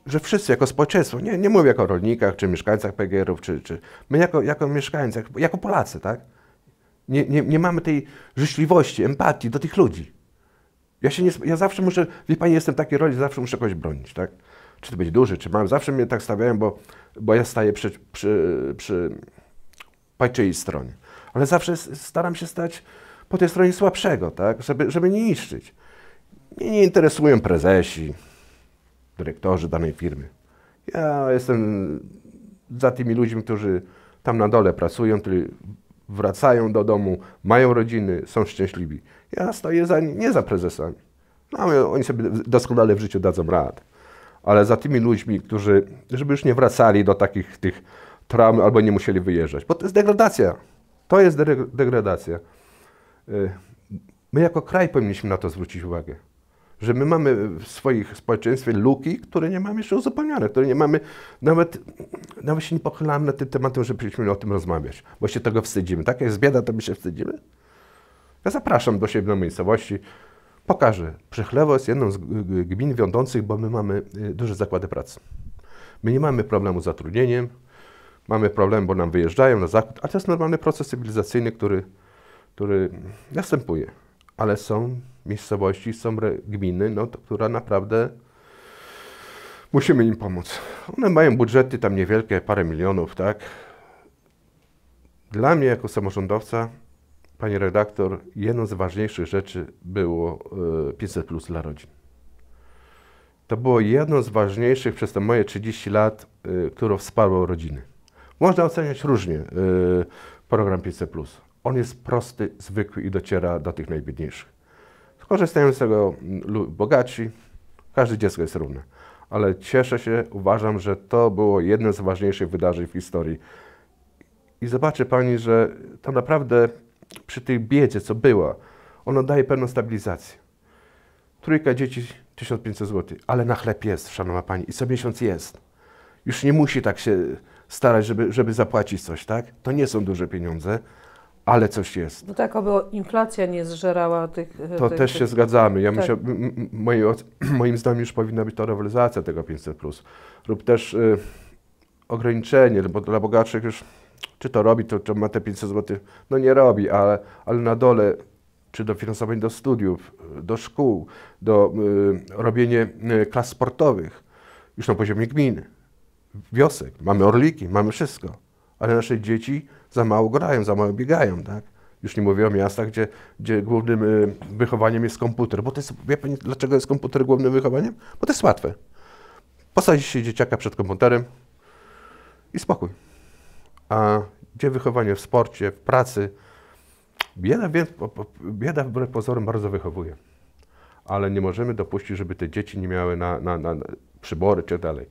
że wszyscy jako społeczeństwo, nie, nie mówię jako rolnikach, czy mieszkańcach PGR-ów, czy, czy my jako, jako mieszkańcy, jako- Polacy, tak? Nie, nie, nie mamy tej życzliwości, empatii do tych ludzi. Ja, się nie, ja zawsze muszę, wie pani, jestem w takiej roli, zawsze muszę kogoś bronić, tak? Czy to być duży, czy mały, zawsze mnie tak stawiają, bo, bo ja staję przy, przy, przy czyjej stronie. Ale zawsze staram się stać po tej stronie słabszego, tak? Żeby, żeby nie niszczyć. Mnie nie interesują prezesi, dyrektorzy danej firmy. Ja jestem za tymi ludźmi, którzy tam na dole pracują, którzy wracają do domu, mają rodziny, są szczęśliwi. Ja stoję za, ni- nie za prezesami. No, oni sobie doskonale w życiu dadzą radę. Ale za tymi ludźmi, którzy, żeby już nie wracali do takich tych traum albo nie musieli wyjeżdżać, bo to jest degradacja. To jest degradacja. Y, My jako kraj powinniśmy na to zwrócić uwagę. Że my mamy w swoich społeczeństwie luki, które nie mamy jeszcze uzupełnione, które nie mamy, nawet, nawet się nie pochylamy nad tym tematem, żebyśmy o tym rozmawiać, bo się tego wstydzimy. Tak jest bieda, to my się wstydzimy. Ja zapraszam do siebie na miejscowości, pokażę. Przychlewo jest jedną z gmin wiodących, bo my mamy y, duże zakłady pracy. My nie mamy problemu z zatrudnieniem, mamy problem, bo nam wyjeżdżają na zakup, a to jest normalny proces cywilizacyjny, który, który następuje. Ale są miejscowości, są gminy, no, to, które naprawdę musimy im pomóc. One mają budżety tam niewielkie, parę milionów, tak? Dla mnie jako samorządowca, pani redaktor, jedną z ważniejszych rzeczy było y, 500 plus dla rodzin. To było jedno z ważniejszych przez te moje 30 lat, y, które wsparło rodziny. Można oceniać różnie y, program 500 plus. On jest prosty, zwykły i dociera do tych najbiedniejszych. Korzystają z tego mm, bogaci, każde dziecko jest równe. Ale cieszę się, uważam, że to było jedno z ważniejszych wydarzeń w historii. I zobaczy Pani, że to naprawdę przy tej biedzie, co była, ono daje pewną stabilizację. Trójka dzieci 1500 zł, ale na chleb jest, szanowna pani, i co miesiąc jest. Już nie musi tak się starać, żeby, żeby zapłacić coś, tak? To nie są duże pieniądze, ale coś jest. No tak, aby inflacja nie zżerała tych... e, To tych, też tych... się zgadzamy. Ja tak. myślę, m- m- moim, oc- moim zdaniem już powinna być to rewelacja tego 500 lub też y, ograniczenie, bo dla bogatszych już czy to robi, to, to ma te 500 zł, no nie robi, ale, ale na dole czy dofinansowanie do studiów, y, do szkół, do y, robienie y, klas sportowych, już na poziomie gminy, wiosek, mamy orliki, mamy wszystko, ale nasze dzieci za mało grają, za mało biegają, tak? Już nie mówię o miastach, gdzie, gdzie głównym y, wychowaniem jest komputer, bo to jest, wie pani, dlaczego jest komputer głównym wychowaniem? Bo to jest łatwe. Posadzi się dzieciaka przed komputerem i spokój. A gdzie wychowanie w sporcie, w pracy? Bieda, bieda wbrew pozorom bardzo wychowuje. Ale nie możemy dopuścić, żeby te dzieci nie miały na, na, na na przybory czy dalej.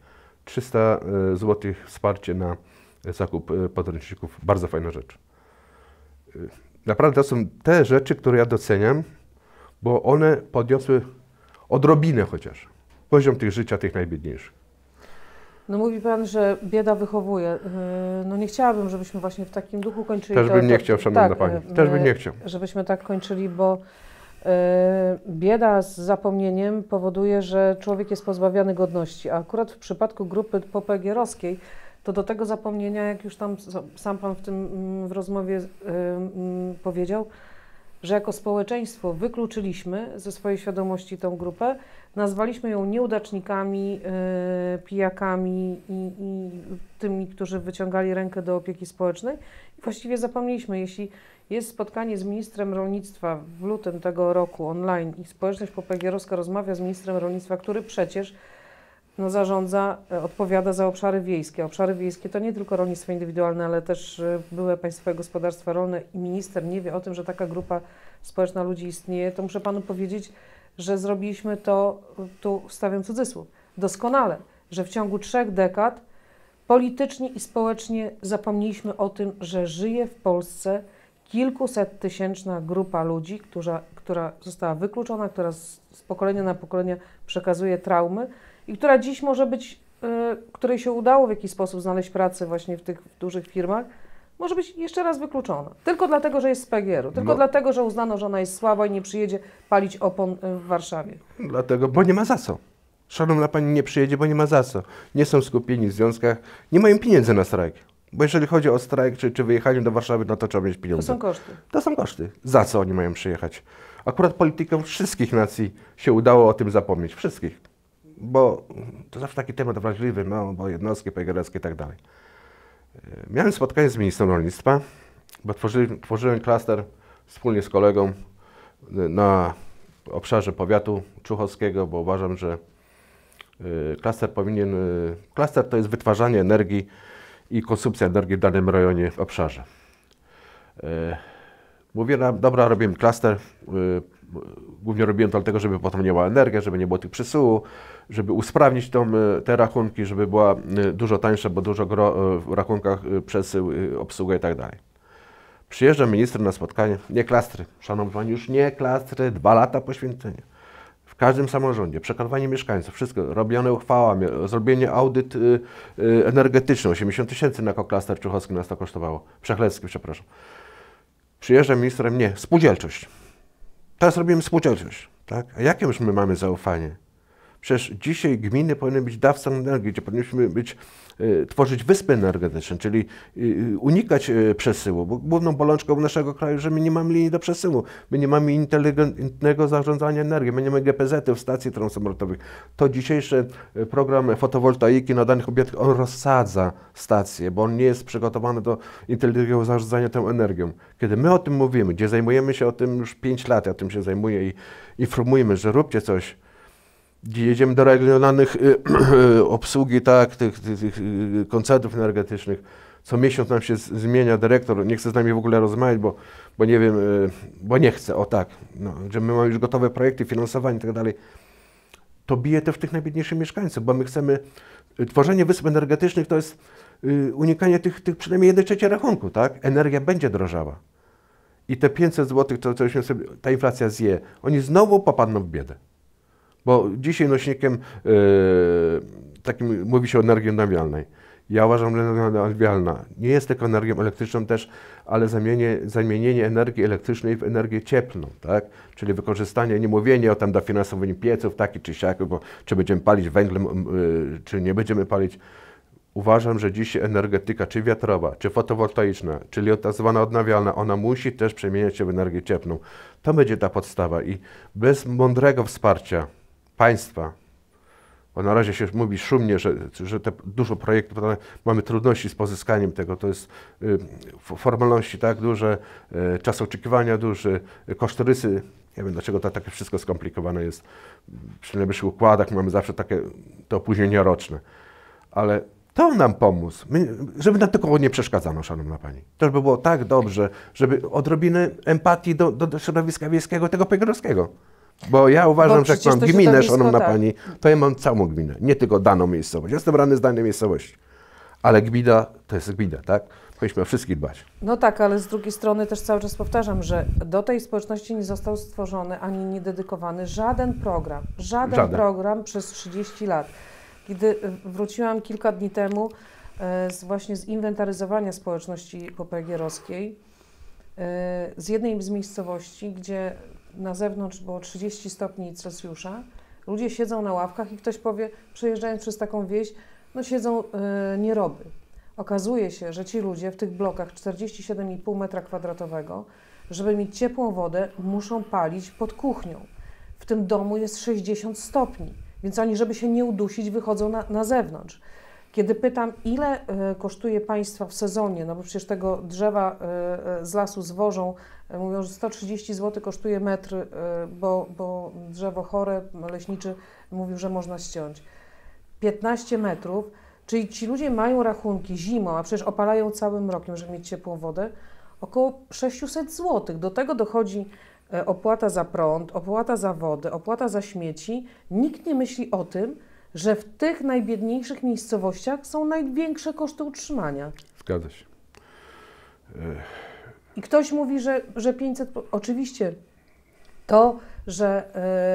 300 zł wsparcie na zakup y, podręczników, bardzo fajna rzecz. Y, Naprawdę to są te rzeczy, które ja doceniam, bo one podniosły odrobinę chociaż poziom tych życia tych najbiedniejszych. No mówi Pan, że bieda wychowuje. No nie chciałabym, żebyśmy właśnie w takim duchu kończyli. Też to- bym nie to- chciał, szanowna tak, pani. Też bym nie chciał. Żebyśmy tak kończyli, bo bieda z zapomnieniem powoduje, że człowiek jest pozbawiany godności. A akurat w przypadku grupy popegierowskiej, to do tego zapomnienia, jak już tam sam Pan w tym mm, w rozmowie yy, mm, powiedział, że jako społeczeństwo wykluczyliśmy ze swojej świadomości tą grupę, nazwaliśmy ją nieudacznikami, yy, pijakami i, i tymi, którzy wyciągali rękę do opieki społecznej. I właściwie zapomnieliśmy, jeśli jest spotkanie z ministrem rolnictwa w lutym tego roku online i społeczność popegierowska rozmawia z ministrem rolnictwa, który przecież no, zarządza, e, odpowiada za obszary wiejskie. Obszary wiejskie to nie tylko rolnictwo indywidualne, ale też e, były państwowe gospodarstwa rolne i minister nie wie o tym, że taka grupa społeczna ludzi istnieje, to muszę panu powiedzieć, że zrobiliśmy to, e, tu stawiam cudzysłów, doskonale, że w ciągu trzech dekad politycznie i społecznie zapomnieliśmy o tym, że żyje w Polsce kilkuset tysięczna grupa ludzi, która, która została wykluczona, która z, z pokolenia na pokolenie przekazuje traumy i która dziś może być, y, której się udało w jakiś sposób znaleźć pracę właśnie w tych dużych firmach, może być jeszcze raz wykluczona. Tylko dlatego, że jest z PGR-u. Tylko No. dlatego, że uznano, że ona jest słaba i nie przyjedzie palić opon y, w Warszawie. Dlatego, bo nie ma za co. Szanowna pani nie przyjedzie, bo nie ma za co. Nie są skupieni w związkach, nie mają pieniędzy na strajk. Bo jeżeli chodzi o strajk czy, czy wyjechanie do Warszawy, no to trzeba mieć To pieniądze. są koszty. To są koszty. Za co oni mają przyjechać? Akurat politykom wszystkich nacji się udało o tym zapomnieć. Wszystkich. Bo to zawsze taki temat wrażliwy, no, bo jednostki PGR-owskie i tak dalej. E, Miałem spotkanie z ministrem rolnictwa, bo tworzyłem, tworzyłem klaster wspólnie z kolegą y, na obszarze powiatu czuchowskiego, bo uważam, że y, klaster powinien, klaster to jest wytwarzanie energii i konsumpcja energii w danym rejonie, w obszarze. E, Mówię, no, dobra, robiłem klaster. y, Głównie robiłem to dlatego, żeby potem nie była energia, żeby nie było tych przesyłu, żeby usprawnić tą, y, te rachunki, żeby była dużo tańsza, bo dużo gro, w rachunkach przesył, obsługa i tak dalej. Przyjeżdża minister na spotkanie, nie klastry, szanowni już nie klastry, dwa lata poświęcenia. W każdym samorządzie, przekonywanie mieszkańców, wszystko, robione uchwałami, zrobienie audyt y, y, energetyczny, 80 tysięcy na klaster Czuchowski nas to kosztowało, Przechlecki, przepraszam. Przyjeżdża ministrem, nie, spółdzielczość. Teraz robimy spółdzielczość, tak? A jakie już my mamy zaufanie? Przecież dzisiaj gminy powinny być dawcą energii, gdzie powinniśmy być, y, tworzyć wyspy energetyczne, czyli y, unikać y, przesyłu, bo główną bolączką naszego kraju, że my nie mamy linii do przesyłu, my nie mamy inteligentnego zarządzania energią, my nie mamy GPZ-ów, stacji transportowych. To dzisiejszy program fotowoltaiki na danych obiektach, on rozsadza stacje, bo on nie jest przygotowany do inteligentnego zarządzania tą energią. Kiedy my o tym mówimy, gdzie zajmujemy się o tym już 5 lat, ja tym się zajmuję i informujemy, że róbcie coś, jedziemy do regionalnych y, obsługi, tak, tych, tych, tych y, koncertów energetycznych. Co miesiąc nam się zmienia dyrektor, nie chce z nami w ogóle rozmawiać, bo, bo nie wiem, y, bo nie chce, o tak, no, że my mamy już gotowe projekty, finansowanie i tak dalej. To bije też tych najbiedniejszych mieszkańców, bo my chcemy, tworzenie wysp energetycznych to jest unikanie tych, tych przynajmniej 1 trzecie rachunku, tak? Energia będzie drożała. I te 500 zł, to, to się sobie, ta inflacja zje, oni znowu popadną w biedę. Bo dzisiaj nośnikiem e, takim mówi się o energii odnawialnej. Ja uważam, że energia odnawialna nie jest tylko energią elektryczną też, ale zamienienie, energii elektrycznej w energię cieplną, tak? Czyli wykorzystanie, nie mówienie o tam dofinansowaniu pieców, taki czy siaki, bo czy będziemy palić węglem, y, czy nie będziemy palić. Uważam, że dzisiaj energetyka, czy wiatrowa, czy fotowoltaiczna, czyli tak zwana odnawialna, ona musi też przemieniać się w energię cieplną. To będzie ta podstawa i bez mądrego wsparcia państwa, bo na razie się mówi szumnie, że, że te dużo projektów, mamy trudności z pozyskaniem tego, to jest y, formalności tak duże, y, czas oczekiwania duży, y, kosztorysy, nie wiem dlaczego to takie wszystko skomplikowane jest. Przy najwyższych układach mamy zawsze takie to opóźnienia roczne, ale to nam pomóc, My, żeby nam tylko nie przeszkadzano, szanowna pani. To by było tak dobrze, żeby odrobinę empatii do, do, do środowiska wiejskiego, tego pegorowskiego. Bo ja uważam, Bo że jak mam gminę, szanowna tak. pani, to ja mam całą gminę, nie tylko daną miejscowość. Jestem rany z danej miejscowości. Ale gmina to jest gmina, tak? Powinniśmy o wszystkich dbać. No tak, ale z drugiej strony też cały czas powtarzam, że do tej społeczności nie został stworzony ani nie dedykowany żaden program. Żaden, żaden. program przez 30 lat. Kiedy wróciłam kilka dni temu e, z, właśnie z inwentaryzowania społeczności popegierowskiej, e, z jednej z miejscowości, gdzie na zewnątrz było 30 stopni Celsjusza, ludzie siedzą na ławkach i ktoś powie, przejeżdżając przez taką wieś, no siedzą yy, nieroby. Okazuje się, że ci ludzie w tych blokach 47,5 metra kwadratowego, żeby mieć ciepłą wodę, muszą palić pod kuchnią. W tym domu jest 60 stopni, więc oni, żeby się nie udusić, wychodzą na, na zewnątrz. Kiedy pytam, ile y, kosztuje Państwa w sezonie, no bo przecież tego drzewa y, y, z lasu zwożą, mówią, że 130 zł kosztuje metr, bo, bo drzewo chore, leśniczy mówił, że można ściąć. 15 metrów, czyli ci ludzie mają rachunki zimą, a przecież opalają całym rokiem, żeby mieć ciepłą wodę, około 600 zł. Do tego dochodzi opłata za prąd, opłata za wodę, opłata za śmieci. Nikt nie myśli o tym, że w tych najbiedniejszych miejscowościach są największe koszty utrzymania. Zgadza się. I ktoś mówi, że, że 500. Oczywiście to, że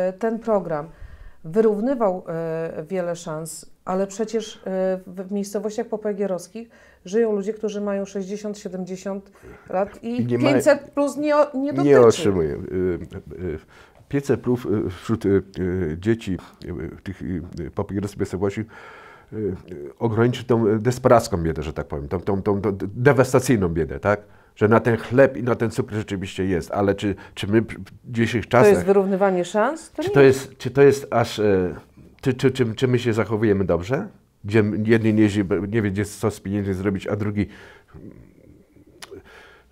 y, ten program wyrównywał y, wiele szans, ale przecież y, w miejscowościach popegierowskich żyją ludzie, którzy mają 60-70 lat i, I 500 ma, plus nie, nie dotyczy. Nie otrzymuje. 500 plus wśród dzieci tych popierowskich miejscowości ograniczy tą desperacką biedę, że tak powiem, tą, tą, tą, tą dewastacyjną biedę, tak? Że na ten chleb i na ten cukier rzeczywiście jest, ale czy, czy my w dzisiejszych czasach... To jest wyrównywanie szans? To czy, to jest, czy to jest aż... Czy, czy, czy, czy my się zachowujemy dobrze? Gdzie jedni nie, nie wie, co z pieniędzmi zrobić, a drugi...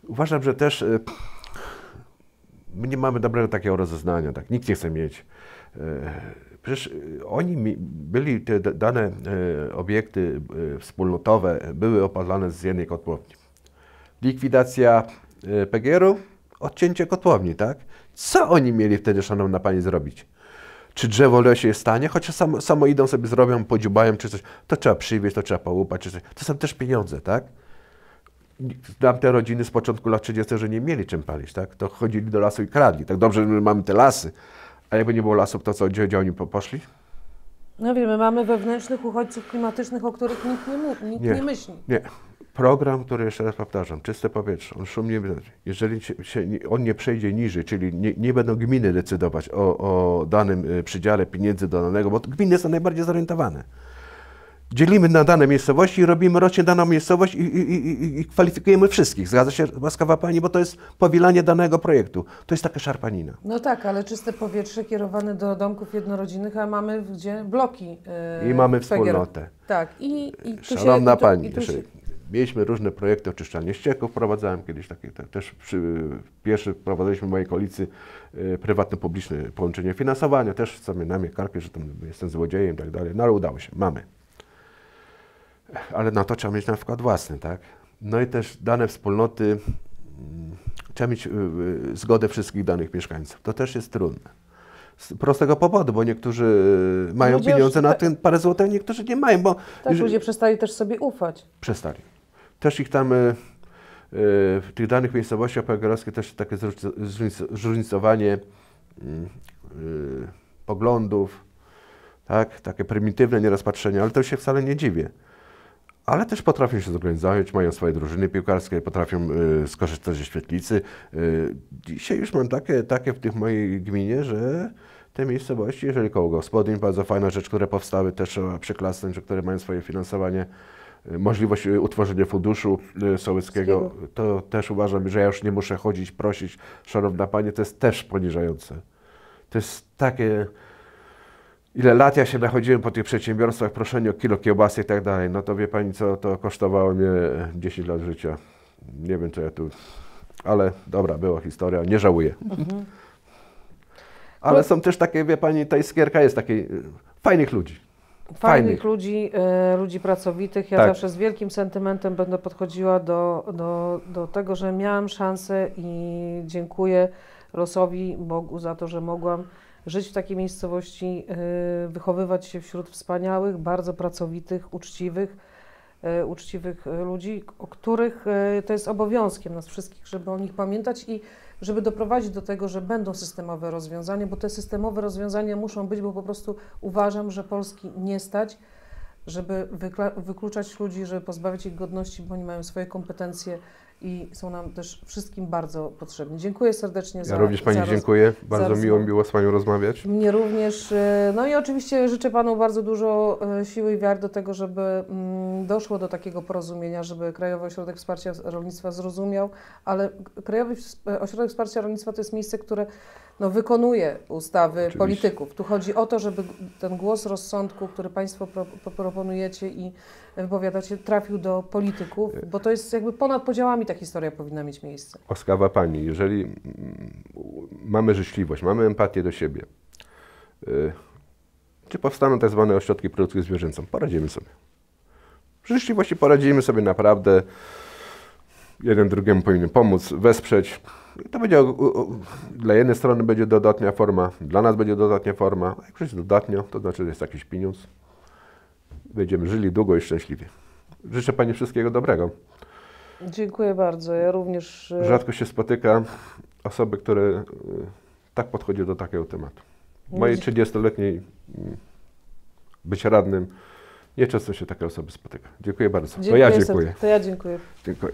Uważam, że też my nie mamy dobrego takiego rozeznania, tak? Nikt nie chce mieć. E, przecież oni byli, te dane e, obiekty e, wspólnotowe były opalane z jednej kotłowni. Likwidacja PGR-u, odcięcie kotłowni, tak? Co oni mieli wtedy, szanowna pani, zrobić? Czy drzewo lesie stanie? Chociaż samo, samo idą sobie zrobią, podziubają czy coś. To trzeba przywieźć, to trzeba połupać, czy coś. To są też pieniądze, tak? Znam te rodziny z początku lat 30., że nie mieli czym palić, tak? To chodzili do lasu i kradli. Tak dobrze, że my mamy te lasy, a jakby nie było lasów, to co, gdzie, gdzie oni poszli? No wiemy, mamy wewnętrznych uchodźców klimatycznych, o których nikt nie, nikt nie, nie myśli. Nie. Program, który jeszcze raz powtarzam, czyste powietrze, on szumnie, jeżeli się, on nie przejdzie niżej, czyli nie, nie będą gminy decydować o, o danym y, przydziale pieniędzy do danego, bo gminy są najbardziej zorientowane dzielimy na dane miejscowości i robimy rocznie daną miejscowość i, i, i, i, kwalifikujemy wszystkich. Zgadza się, łaskawa Pani, bo to jest powielanie danego projektu. To jest taka szarpanina. No tak, ale czyste powietrze kierowane do domków jednorodzinnych, a mamy gdzie bloki. Yy, I mamy wspólnotę. Tak. I, i Szanowna się, Pani, się... mieliśmy różne projekty oczyszczania ścieków, wprowadzałem kiedyś takie, te, też przy, pierwszy wprowadzaliśmy w mojej okolicy y, prywatno-publiczne połączenie finansowania, też na mnie karpie, że tam jestem złodziejem i tak dalej, no ale udało się, mamy ale na to trzeba mieć na wkład własny, tak? No i też dane wspólnoty, mm, trzeba mieć y, zgodę wszystkich danych mieszkańców. To też jest trudne. Z prostego powodu, bo niektórzy mają ludzie pieniądze na ten parę złotych, niektórzy nie mają, bo... Tak, już, ludzie przestali też sobie ufać. Przestali. Też ich tam w tych danych miejscowościach poegorowskich też takie zróżnicowanie mm, poglądów, tak? takie prymitywne nierozpatrzenie, ale to się wcale nie dziwię. Ale też potrafią się zorganizować, mają swoje drużyny piłkarskie, potrafią y, skorzystać ze świetlicy. Y, dzisiaj już mam takie, takie w tych mojej gminie, że te miejscowości, jeżeli koło gospodyń, bardzo fajna rzecz, które powstały, też trzeba przyklasnąć, które mają swoje finansowanie, y, możliwość y, utworzenia funduszu y, sołeckiego, to też uważam, że ja już nie muszę chodzić, prosić, szanowna Pani, to jest też poniżające. To jest takie, ile lat ja się nachodziłem po tych przedsiębiorstwach, proszenie o kilo kiełbasy i tak dalej, no to wie Pani co, to kosztowało mnie 10 lat życia. Nie wiem, co ja tu, ale dobra, była historia, nie żałuję. Ale są też takie, wie Pani, ta iskierka jest takiej y, fajnych ludzi. Fajnych, Fajnych. ludzi, e, ludzi pracowitych. Ja Tak. zawsze z wielkim sentymentem będę podchodziła do, do, do tego, że miałam szansę i dziękuję losowi Bogu za to, że mogłam żyć w takiej miejscowości, e, wychowywać się wśród wspaniałych, bardzo pracowitych, uczciwych, e, uczciwych ludzi, o których to jest obowiązkiem nas wszystkich, żeby o nich pamiętać i żeby doprowadzić do tego, że będą systemowe rozwiązania, bo te systemowe rozwiązania muszą być, bo po prostu uważam, że Polski nie stać, żeby wykluczać ludzi, żeby pozbawić ich godności, bo oni mają swoje kompetencje i są nam też wszystkim bardzo potrzebni. Dziękuję serdecznie za Ja również Pani za dziękuję, bardzo miło, miło z Panią rozmawiać. mnie również. e, No i oczywiście życzę Panu bardzo dużo e, siły i wiary do tego, żeby mm, doszło do takiego porozumienia, żeby Krajowy Ośrodek Wsparcia Rolnictwa zrozumiał, ale Krajowy Ośrodek Wsparcia Rolnictwa to jest miejsce, które no, wykonuje ustawy Oczywiście. polityków. Tu chodzi o to, żeby ten głos rozsądku, który Państwo pro, pro- proponujecie i wypowiadacie, trafił do polityków, bo to jest jakby ponad podziałami ta historia powinna mieć miejsce. Łaskawa Pani, jeżeli mm, mamy życzliwość, mamy empatię do siebie, y, czy powstaną tak zwane ośrodki produkcji zwierzęcą? Poradzimy sobie. W życzliwości poradzimy sobie naprawdę. Jeden drugiemu powinien pomóc, wesprzeć. To będzie, dla jednej strony będzie dodatnia forma, dla nas będzie dodatnia forma. A Jak już jest dodatnio, to znaczy, że jest jakiś pieniądz. Będziemy żyli długo i szczęśliwie. Życzę Pani wszystkiego dobrego. Dziękuję bardzo. Ja również. e, Rzadko się spotyka osoby, które y, tak podchodzą do takiego tematu. Mojej Nie. 30-letniej mm, być radnym nieczęsto się takie osoby spotyka. Dziękuję bardzo. To ja dziękuję. To ja dziękuję. Dziękuję.